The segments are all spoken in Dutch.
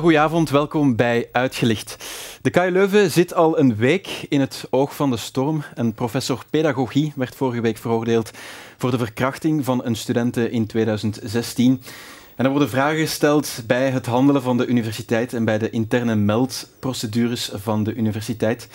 Goedenavond, welkom bij Uitgelicht. De KU Leuven zit al een week in het oog van de storm. Een professor pedagogie werd vorige week veroordeeld voor de verkrachting van een studente in 2016. En er worden vragen gesteld bij het handelen van de universiteit en bij de interne meldprocedures van de universiteit.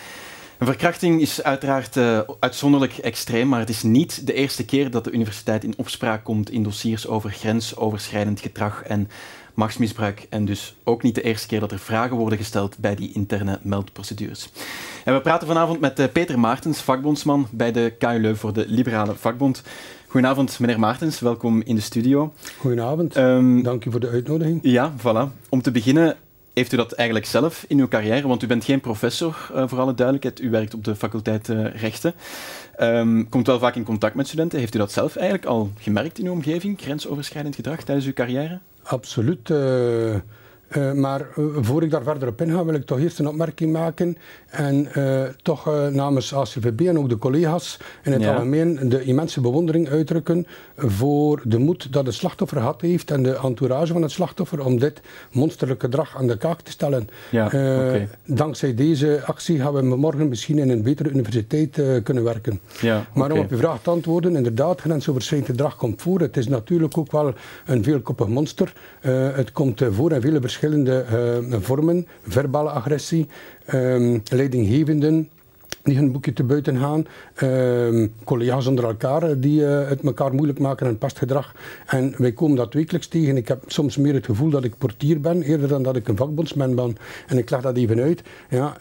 Een verkrachting is uiteraard uh, uitzonderlijk extreem, maar het is niet de eerste keer dat de universiteit in opspraak komt in dossiers over grensoverschrijdend gedrag en machtsmisbruik. En dus ook niet de eerste keer dat er vragen worden gesteld bij die interne meldprocedures. En we praten vanavond met uh, Peter Maartens, vakbondsman bij de KU Leuven voor de Liberale Vakbond. Goedenavond, meneer Maartens. Welkom in de studio. Goedenavond. Um, Dank u voor de uitnodiging. Ja, voilà. Om te beginnen, heeft u dat eigenlijk zelf in uw carrière? Want u bent geen professor, uh, voor alle duidelijkheid. U werkt op de faculteit uh, Rechten. Um, komt wel vaak in contact met studenten. Heeft u dat zelf eigenlijk al gemerkt in uw omgeving, grensoverschrijdend gedrag tijdens uw carrière? Absoluut. Uh, uh, maar uh, voor ik daar verder op inga, wil ik toch eerst een opmerking maken. En uh, toch namens ACVB en ook de collega's in het ja. algemeen de immense bewondering uitdrukken voor de moed dat het slachtoffer gehad heeft en de entourage van het slachtoffer om dit monsterlijk gedrag aan de kaak te stellen. Ja, okay. Dankzij deze actie gaan we morgen misschien in een betere universiteit kunnen werken. Ja, maar okay. om op uw vraag te antwoorden, inderdaad, grensoverschrijdend gedrag komt voor. Het is natuurlijk ook wel een veelkoppig monster. het komt voor in vele verschillende uh, vormen. Verbale agressie, um, leidinggevenden die hun boekje te buiten gaan. Uh, collega's onder elkaar die uh, het elkaar moeilijk maken en pastgedrag. En wij komen dat wekelijks tegen. Ik heb soms meer het gevoel dat ik portier ben, eerder dan dat ik een vakbondsman ben. En ik leg dat even uit. Ja,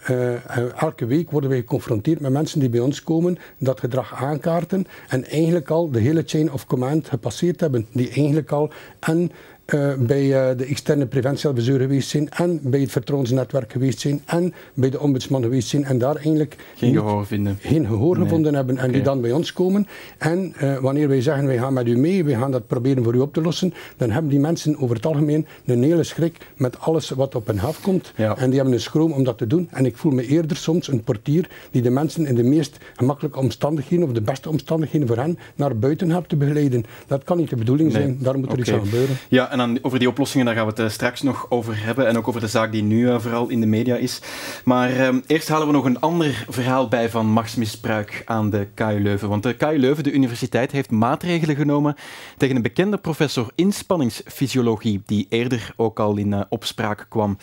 elke week worden wij geconfronteerd met mensen die bij ons komen, dat gedrag aankaarten en eigenlijk al de hele chain of command gepasseerd hebben. Die eigenlijk al en uh, bij uh, de externe preventieadviseur geweest zijn en bij het vertrouwensnetwerk geweest zijn en bij de ombudsman geweest zijn en daar eigenlijk geen gehoor vinden. Geen gehoor nee. gevonden hebben en okay. die dan bij ons komen. En uh, wanneer wij zeggen wij gaan met u mee, wij gaan dat proberen voor u op te lossen, dan hebben die mensen over het algemeen een hele schrik met alles wat op hen afkomt. Ja. En die hebben een schroom om dat te doen. En ik voel me eerder soms een portier die de mensen in de meest gemakkelijke omstandigheden of de beste omstandigheden voor hen naar buiten helpt te begeleiden. Dat kan niet de bedoeling nee. zijn. Daar moet er okay. iets aan gebeuren. Ja, en dan over die oplossingen daar gaan we het uh, straks nog over hebben. En ook over de zaak die nu uh, vooral in de media is. Maar uh, eerst halen we nog een ander verhaal bij van machtsmisbruik aan de KU Leuven. Want de KU Leuven, de universiteit, heeft maatregelen genomen tegen een bekende professor inspanningsfysiologie, die eerder ook al in opspraak kwam.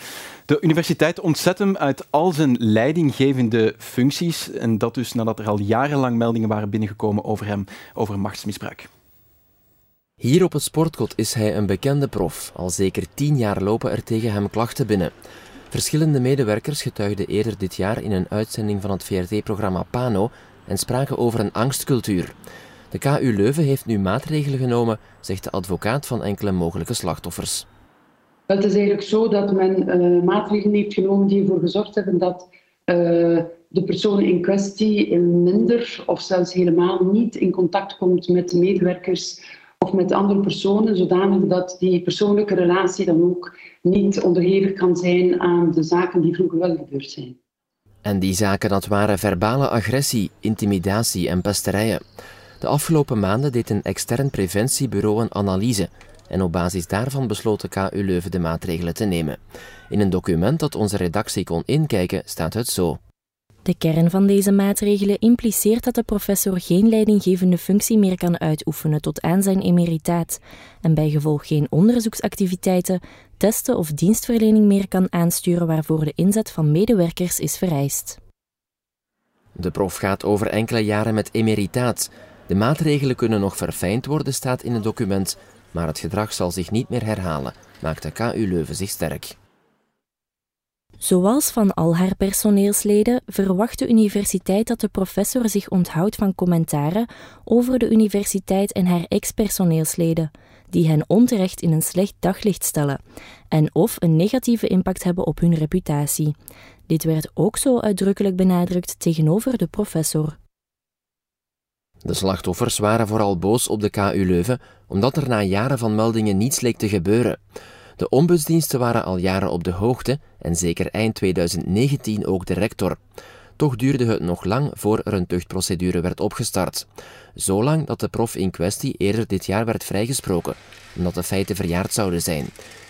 De universiteit ontzet hem uit al zijn leidinggevende functies. En dat dus nadat er al jarenlang meldingen waren binnengekomen over hem, over machtsmisbruik. Hier op het sportkot is hij een bekende prof. Al zeker tien jaar lopen er tegen hem klachten binnen. Verschillende medewerkers getuigden eerder dit jaar in een uitzending van het VRT-programma Pano en spraken over een angstcultuur. De KU Leuven heeft nu maatregelen genomen, zegt de advocaat van enkele mogelijke slachtoffers. Het is eigenlijk zo dat men uh, maatregelen heeft genomen die ervoor gezorgd hebben dat uh, de persoon in kwestie minder of zelfs helemaal niet in contact komt met de medewerkers of met andere personen, zodanig dat die persoonlijke relatie dan ook niet onderhevig kan zijn aan de zaken die vroeger wel gebeurd zijn. En die zaken, dat waren verbale agressie, intimidatie en pesterijen. De afgelopen maanden deed een extern preventiebureau een analyse en op basis daarvan besloot de KU Leuven de maatregelen te nemen. In een document dat onze redactie kon inkijken staat het zo. De kern van deze maatregelen impliceert dat de professor geen leidinggevende functie meer kan uitoefenen tot aan zijn emeritaat en bijgevolg geen onderzoeksactiviteiten, testen of dienstverlening meer kan aansturen waarvoor de inzet van medewerkers is vereist. De prof gaat over enkele jaren met emeritaat. De maatregelen kunnen nog verfijnd worden, staat in het document, maar het gedrag zal zich niet meer herhalen, maakt de KU Leuven zich sterk. Zoals van al haar personeelsleden verwacht de universiteit dat de professor zich onthoudt van commentaren over de universiteit en haar ex-personeelsleden, die hen onterecht in een slecht daglicht stellen en of een negatieve impact hebben op hun reputatie. Dit werd ook zo uitdrukkelijk benadrukt tegenover de professor. De slachtoffers waren vooral boos op de KU Leuven, omdat er na jaren van meldingen niets leek te gebeuren. De ombudsdiensten waren al jaren op de hoogte en zeker eind 2019 ook de rector. Toch duurde het nog lang voor er een tuchtprocedure werd opgestart. Zolang dat de prof in kwestie eerder dit jaar werd vrijgesproken, omdat de feiten verjaard zouden zijn.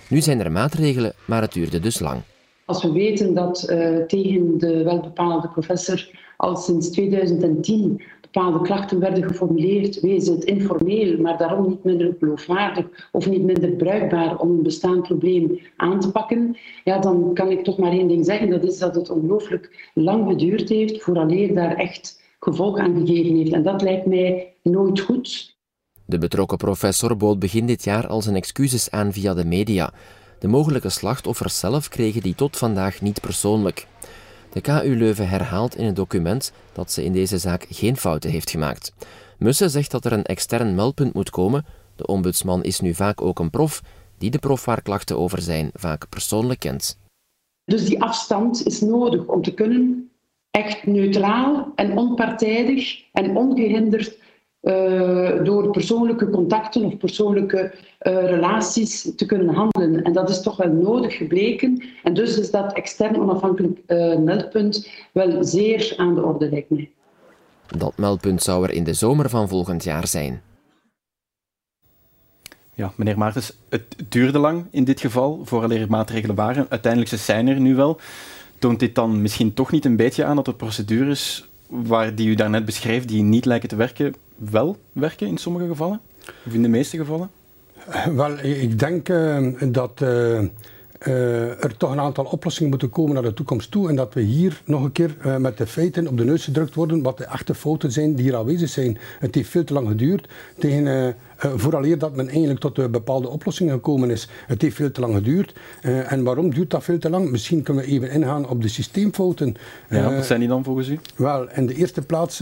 Nu zijn er maatregelen, maar het duurde dus lang. Als we weten dat uh, tegen de welbepaalde professor al sinds 2010 bepaalde klachten werden geformuleerd, wees het informeel, maar daarom niet minder geloofwaardig of niet minder bruikbaar om een bestaand probleem aan te pakken, ja, dan kan ik toch maar één ding zeggen, dat is dat het ongelooflijk lang geduurd heeft vooraleer daar echt gevolg aan gegeven heeft. En dat lijkt mij nooit goed. De betrokken professor bood begin dit jaar al zijn excuses aan via de media. De mogelijke slachtoffers zelf kregen die tot vandaag niet persoonlijk. De KU Leuven herhaalt in het document dat ze in deze zaak geen fouten heeft gemaakt. Mussen zegt dat er een extern meldpunt moet komen. De ombudsman is nu vaak ook een prof die de prof waar klachten over zijn vaak persoonlijk kent. Dus die afstand is nodig om te kunnen echt neutraal en onpartijdig en ongehinderd uh, door persoonlijke contacten of persoonlijke uh, relaties te kunnen handelen. En dat is toch wel nodig gebleken. En dus is dat extern onafhankelijk uh, meldpunt wel zeer aan de orde, lijkt mij. Dat meldpunt zou er in de zomer van volgend jaar zijn. Ja, meneer Maartens, het duurde lang in dit geval, vooraleer er maatregelen waren. Uiteindelijk zijn er nu wel. Toont dit dan misschien toch niet een beetje aan dat de procedures waar die u daarnet beschreef, die niet lijken te werken, wel werken in sommige gevallen? Of in de meeste gevallen? Wel, ik denk uh, dat uh, uh, er toch een aantal oplossingen moeten komen naar de toekomst toe. En dat we hier nog een keer met de feiten op de neus gedrukt worden. Wat de echte fouten zijn die hier aanwezig zijn. Het heeft veel te lang geduurd. Tegen, vooraleer dat men eigenlijk tot bepaalde oplossingen gekomen is. Het heeft veel te lang geduurd. en waarom duurt dat veel te lang? Misschien kunnen we even ingaan op de systeemfouten. Ja, wat zijn die dan volgens u? Wel, in de eerste plaats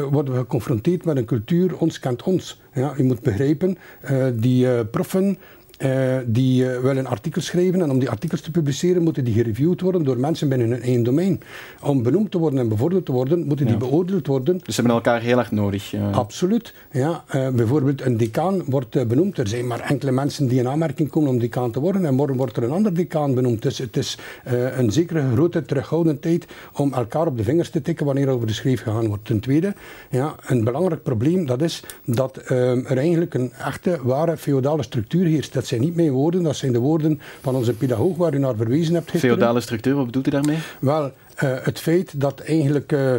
worden we geconfronteerd met een cultuur, ons kent ons. Ja, je moet begrijpen, uh, die uh, proffen uh, die uh, willen artikels schrijven en om die artikels te publiceren moeten die gereviewd worden door mensen binnen hun eigen domein. Om benoemd te worden en bevorderd te worden, moeten die beoordeeld worden. Dus ze hebben elkaar heel erg nodig. Absoluut. Ja, uh, bijvoorbeeld een decaan wordt benoemd. Er zijn maar enkele mensen die in aanmerking komen om decaan te worden en morgen wordt er een ander decaan benoemd. Dus het is een zekere grote terughoudendheid om elkaar op de vingers te tikken wanneer over de schreef gegaan wordt. Ten tweede, ja, een belangrijk probleem dat is dat er eigenlijk een echte, ware feodale structuur heerst. Dat zijn niet mijn woorden, dat zijn de woorden van onze pedagoog waar u naar verwezen hebt gisteren. Feodale structuur, wat bedoelt u daarmee? Wel, het feit dat eigenlijk, uh,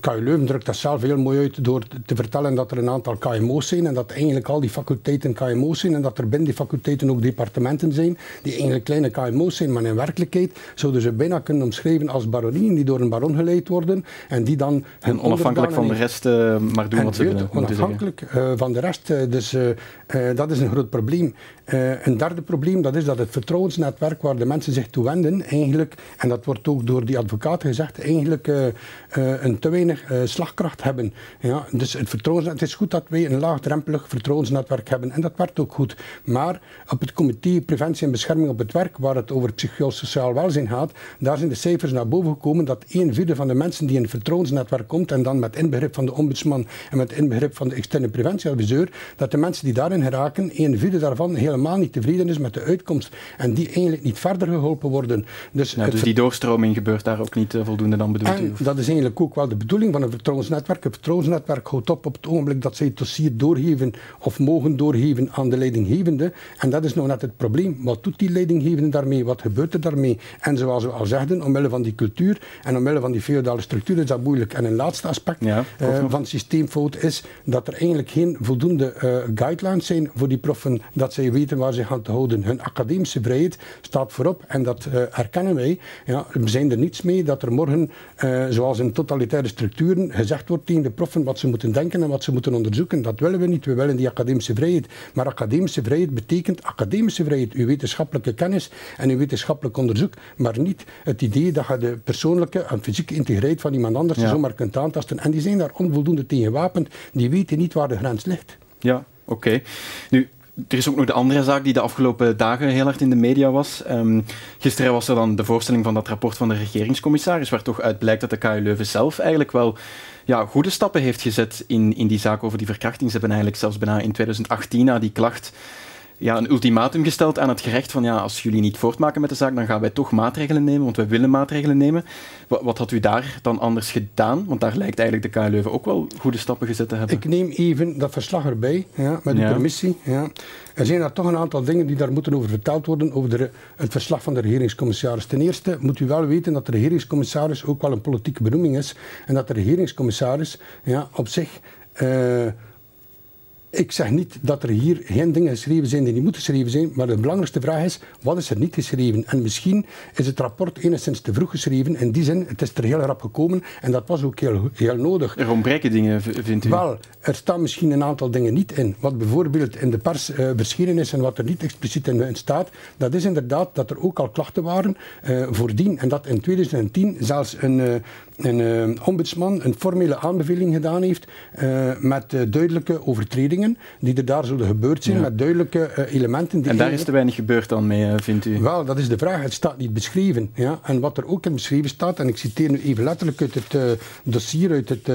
KU Leuven drukt dat zelf heel mooi uit door te vertellen dat er een aantal KMO's zijn en dat eigenlijk al die faculteiten KMO's zijn en dat er binnen die faculteiten ook departementen zijn die eigenlijk kleine KMO's zijn, maar in werkelijkheid zouden ze bijna kunnen omschrijven als baronieën die door een baron geleid worden en die dan... En onafhankelijk van de rest uh, maar doen wat ze willen. Onafhankelijk van de rest, dus dat is een groot probleem. een derde probleem, dat is dat het vertrouwensnetwerk waar de mensen zich toe wenden, eigenlijk, en dat wordt ook door die advocaten gezegd, eigenlijk uh, uh, een te weinig uh, slagkracht hebben. Ja, dus het, vertrouwens, het is goed dat wij een laagdrempelig vertrouwensnetwerk hebben en dat werkt ook goed. Maar op het comité Preventie en Bescherming op het Werk, waar het over psychosociaal welzijn gaat, daar zijn de cijfers naar boven gekomen dat een vierde van de mensen die in een vertrouwensnetwerk komt en dan met inbegrip van de ombudsman en met inbegrip van de externe preventieadviseur, dat de mensen die daarin geraken, een vierde daarvan helemaal niet tevreden is met de uitkomst en die eigenlijk niet verder geholpen worden. Dus, ja, dus die doorstroming gebeurt daar ook niet uh, voldoende dan bedoelt en u? dat is eigenlijk ook wel de bedoeling van een vertrouwensnetwerk. Een vertrouwensnetwerk houdt op op het ogenblik dat zij het dossier doorgeven of mogen doorgeven aan de leidinggevende. En dat is nou net het probleem. Wat doet die leidinggevende daarmee? Wat gebeurt er daarmee? En zoals we al zeiden, omwille van die cultuur en omwille van die feodale structuur is dat moeilijk. En een laatste aspect ja, uh, van systeemfout is dat er eigenlijk geen voldoende uh, guidelines zijn voor die proffen, dat zij weten waar ze gaan te houden. Hun academische vrijheid staat voorop en dat uh, herkennen wij. Ja, we zijn er niets mee dat er morgen, uh, zoals in totalitaire structuren, gezegd wordt tegen de proffen wat ze moeten denken en wat ze moeten onderzoeken. Dat willen we niet. We willen die academische vrijheid. Maar academische vrijheid betekent academische vrijheid, uw wetenschappelijke kennis en uw wetenschappelijk onderzoek, maar niet het idee dat je de persoonlijke en fysieke integriteit van iemand anders ja. zomaar kunt aantasten. En die zijn daar onvoldoende tegen gewapend. Die weten niet waar de grens ligt. Ja, oké. Okay. Nu, er is ook nog de andere zaak die de afgelopen dagen heel hard in de media was. Um, gisteren was er dan de voorstelling van dat rapport van de regeringscommissaris, waar toch uit blijkt dat de KU Leuven zelf eigenlijk wel ja, goede stappen heeft gezet in, in die zaak over die verkrachting. Ze hebben eigenlijk zelfs bijna in 2018 na die klacht ja, een ultimatum gesteld aan het gerecht van ja, als jullie niet voortmaken met de zaak, dan gaan wij toch maatregelen nemen, want wij willen maatregelen nemen. Wat, wat had u daar dan anders gedaan? Want daar lijkt eigenlijk de KLeuven Leuven ook wel goede stappen gezet te hebben. Ik neem even dat verslag erbij, ja, met de ja. permissie. Ja. Er zijn daar toch een aantal dingen die daar moeten over verteld worden, over de, het verslag van de regeringscommissaris. Ten eerste moet u wel weten dat de regeringscommissaris ook wel een politieke benoeming is en dat de regeringscommissaris ja, op zich... Uh, ik zeg niet dat er hier geen dingen geschreven zijn die niet moeten geschreven zijn, maar de belangrijkste vraag is, wat is er niet geschreven? En misschien is het rapport enigszins te vroeg geschreven, in die zin, het is er heel rap gekomen en dat was ook heel, heel nodig. Er ontbreken dingen, vindt u? Wel, er staan misschien een aantal dingen niet in. Wat bijvoorbeeld in de pers uh, verschenen is en wat er niet expliciet in, staat, dat is inderdaad dat er ook al klachten waren uh, voordien en dat in 2010 zelfs een, uh, een ombudsman een formele aanbeveling gedaan heeft met duidelijke overtredingen die er daar zullen gebeurd zijn, met duidelijke uh, elementen. Die en daar is te weinig gebeurd dan mee, uh, vindt u? Wel, dat is de vraag. Het staat niet beschreven. Ja? En wat er ook in beschreven staat, en ik citeer nu even letterlijk uit het uh, dossier, uit het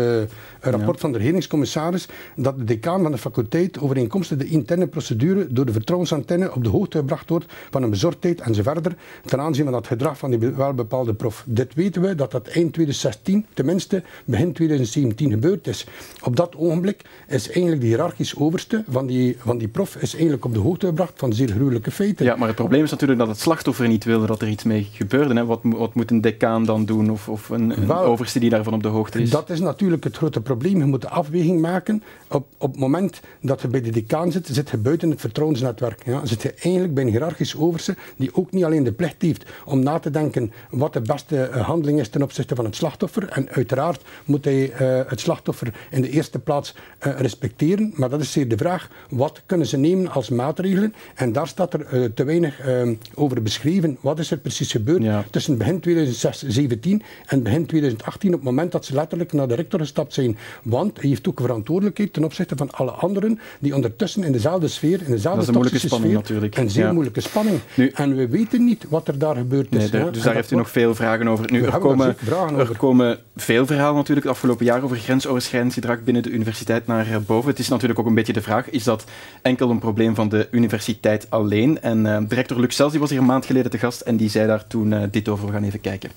rapport ja. van de regeringscommissaris, dat de decaan van de faculteit overeenkomstig de interne procedure door de vertrouwensantenne op de hoogte gebracht wordt van een bezorgdheid en zo verder ten aanzien van dat gedrag van die welbepaalde prof. Dit weten we dat dat eind 2016, tenminste begin 2017 gebeurd is. Op dat ogenblik is eigenlijk de hiërarchisch overste van die, van die prof is eigenlijk op de hoogte gebracht van zeer gruwelijke feiten. Ja, maar het probleem is natuurlijk dat het slachtoffer niet wilde dat er iets mee gebeurde. Hè? Wat, wat moet een decaan dan doen of, of een, een Wel, overste die daarvan op de hoogte is? Dat is natuurlijk het grote probleem. Je moet de afweging maken. Op, op het moment dat je bij de decaan zit, zit je buiten het vertrouwensnetwerk. Ja? Zit je eigenlijk bij een hiërarchisch overste die ook niet alleen de plicht heeft om na te denken wat de beste eh, handeling is ten opzichte van het slachtoffer. En uiteraard moet hij uh, het slachtoffer in de eerste plaats uh, respecteren. Maar dat is de vraag, wat kunnen ze nemen als maatregelen? En daar staat er uh, te weinig uh, over beschreven. Wat is er precies gebeurd ja. tussen begin 2017 en begin 2018, op het moment dat ze letterlijk naar de rector gestapt zijn. Want hij heeft ook verantwoordelijkheid ten opzichte van alle anderen die ondertussen in dezelfde sfeer, in dezelfde dat is een moeilijke spanning sfeer, natuurlijk. Een zeer ja. moeilijke spanning. Nu, en we weten niet wat er daar gebeurd is. Nee, de, dus daar heeft u nog veel vragen over. Nu, er komen, er komen veel verhalen natuurlijk het afgelopen jaar over grensoverschrijdend gedrag binnen de universiteit naar boven. Het is natuurlijk ook een beetje de vraag, is dat enkel een probleem van de universiteit alleen? En uh, directeur die was hier een maand geleden te gast en die zei daar toen uh, dit over. We gaan even kijken.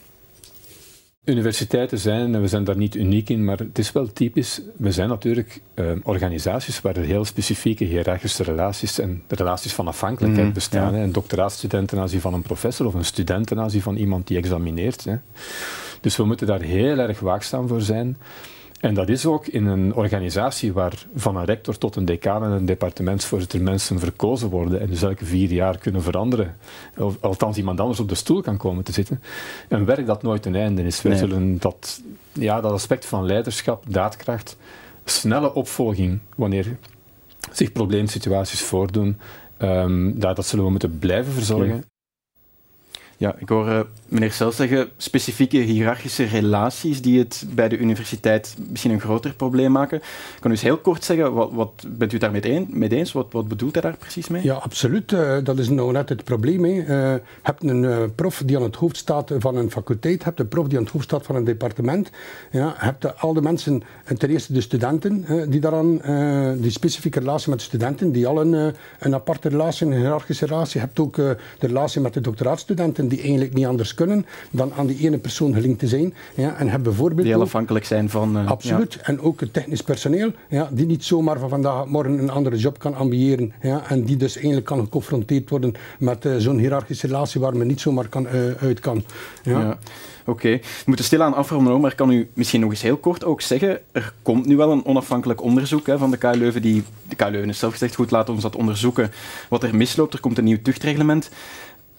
Universiteiten zijn, en we zijn daar niet uniek in, maar het is wel typisch. We zijn natuurlijk uh, organisaties waar er heel specifieke hiërarchische relaties en relaties van afhankelijkheid mm, bestaan. Ja. Een doctoraatstudent ten aanzien van een professor of een student ten aanzien van iemand die examineert. Hè. Dus we moeten daar heel erg waakzaam voor zijn. En dat is ook in een organisatie waar van een rector tot een decaan en een departementsvoorzitter mensen verkozen worden en dus elke vier jaar kunnen veranderen, of althans iemand anders op de stoel kan komen te zitten, een werk dat nooit een einde is. Wij nee. zullen dat, ja, dat aspect van leiderschap, daadkracht, snelle opvolging wanneer zich probleemsituaties voordoen, um, dat, dat zullen we moeten blijven verzorgen. Ja, ik hoor uh, meneer Sels zeggen, specifieke hiërarchische relaties die het bij de universiteit misschien een groter probleem maken. Kan u eens heel kort zeggen, wat, wat bent u een, mee eens? Wat, wat bedoelt hij daar precies mee? Ja, absoluut. Uh, dat is nou net het probleem. Je uh, hebt een uh, prof die aan het hoofd staat van een faculteit, hebt een prof die aan het hoofd staat van een departement. Ja, hebt al de mensen, ten eerste de studenten, die daaraan, die specifieke relatie met de studenten, die al een, een aparte relatie, een hiërarchische relatie. Je hebt ook de relatie met de doctoraatstudenten die eigenlijk niet anders kunnen dan aan die ene persoon gelinkt te zijn. Ja, en hebben bijvoorbeeld die heel afhankelijk zijn van... Uh, absoluut. Ja. En ook het technisch personeel, ja, die niet zomaar van vandaag op morgen een andere job kan ambiëren. Ja, en die dus eigenlijk kan geconfronteerd worden met uh, zo'n hiërarchische relatie waar men niet zomaar kan, uh, uit kan. Ja. ja. Oké, okay. we moeten stilaan afronden, maar kan u misschien nog eens heel kort ook zeggen, er komt nu wel een onafhankelijk onderzoek hè, van de KU Leuven, die, de KU Leuven is zelf gezegd, goed, laten we ons dat onderzoeken wat er misloopt. Er komt een nieuw tuchtreglement.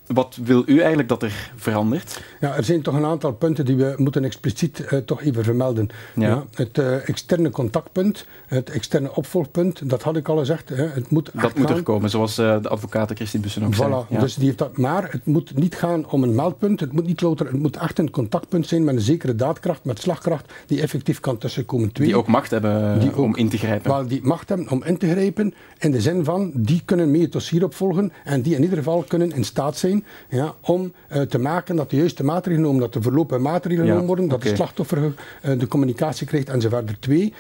Wat wil u eigenlijk dat er verandert? Ja, er zijn toch een aantal punten die we moeten expliciet uh, toch even vermelden. Ja. ja het uh, externe contactpunt, het externe opvolgpunt, dat had ik al gezegd. Hè. Het moet dat moet er komen, zoals uh, de advocaat Christine Bussen ook voilà, zei. Ja. Dus die heeft dat, maar het moet niet gaan om een meldpunt, het moet, niet louter, het moet echt een contactpunt zijn met een zekere daadkracht, met slagkracht, die effectief kan tussenkomen. Twee, die ook macht hebben die om ook, in te grijpen. Wel, die macht hebben om in te grijpen, in de zin van, die kunnen mee het dossier opvolgen en die in ieder geval kunnen in staat zijn zijn ja, om te maken dat de juiste maatregelen genomen, dat de verlopen maatregelen genomen worden, dat de slachtoffer de communicatie krijgt enzovoort. Twee,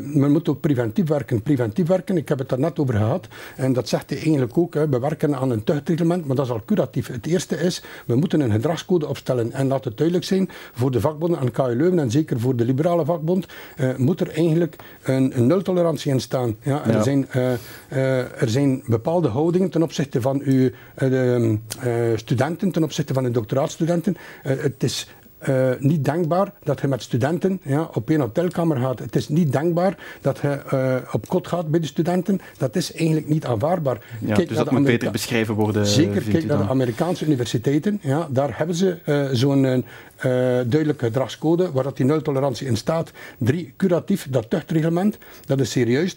men moet ook preventief werken. Preventief werken, ik heb het daar net over gehad, en dat zegt hij eigenlijk ook, hè, we werken aan een tuchtreglement, maar dat is al curatief. Het eerste is, we moeten een gedragscode opstellen en laat het duidelijk zijn, voor de vakbonden aan KU Leuven en zeker voor de liberale vakbond, moet er eigenlijk een, een nultolerantie in staan. Ja, er, Zijn, er zijn bepaalde houdingen ten opzichte van uw studenten, ten opzichte van uw doctoraatstudenten. het is uh, niet denkbaar dat je met studenten ja, op één hotelkamer gaat. Het is niet denkbaar dat je uh, op kot gaat bij de studenten. Dat is eigenlijk niet aanvaardbaar. Ja, kijk dus dat moet beter beschreven worden. Zeker, kijk naar de Amerikaanse universiteiten. Ja, daar hebben ze uh, zo'n duidelijke gedragscode waar dat die nultolerantie in staat. Drie, curatief, dat tuchtreglement, dat is serieus.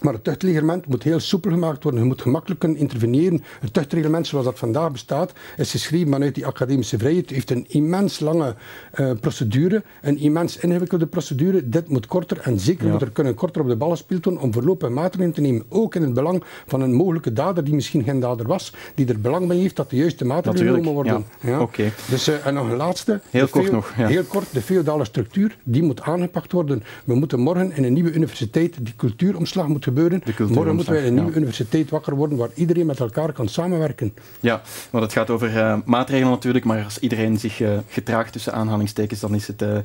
Maar het tuchtreglement moet heel soepel gemaakt worden. Je moet gemakkelijk kunnen interveneren. Het tuchtreglement zoals dat vandaag bestaat, is geschreven vanuit die academische vrijheid. Het heeft een immens lange uh, procedure, een immens ingewikkelde procedure. Dit moet korter en zeker moet er kunnen korter op de ballen gespeeld worden om voorlopige maatregelen te nemen. Ook in het belang van een mogelijke dader die misschien geen dader was, die er belang bij heeft dat de juiste maatregelen genomen worden. Ja. ja. Okay. Dus, uh, en nog een laatste. Heel kort nog. Ja. Heel kort, de feodale structuur, die moet aangepakt worden. We moeten morgen in een nieuwe universiteit die cultuuromslag moeten gebeuren. Morgen moeten wij een nieuwe universiteit wakker worden waar iedereen met elkaar kan samenwerken. Ja, want het gaat over uh, maatregelen natuurlijk, maar als iedereen zich uh, gedraagt tussen aanhalingstekens, dan is het uh,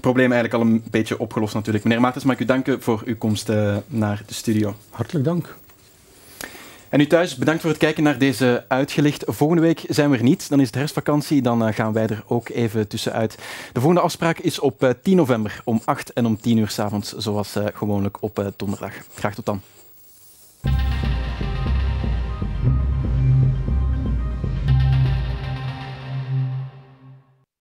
probleem eigenlijk al een beetje opgelost natuurlijk. Meneer Maartens, mag ik u danken voor uw komst naar de studio. Hartelijk dank. En u thuis, bedankt voor het kijken naar deze uitgelicht. Volgende week zijn we er niet, dan is het herfstvakantie, dan gaan wij er ook even tussenuit. De volgende afspraak is op 10 november om 8 en om 10 uur s avonds, zoals gewoonlijk op donderdag. Graag tot dan.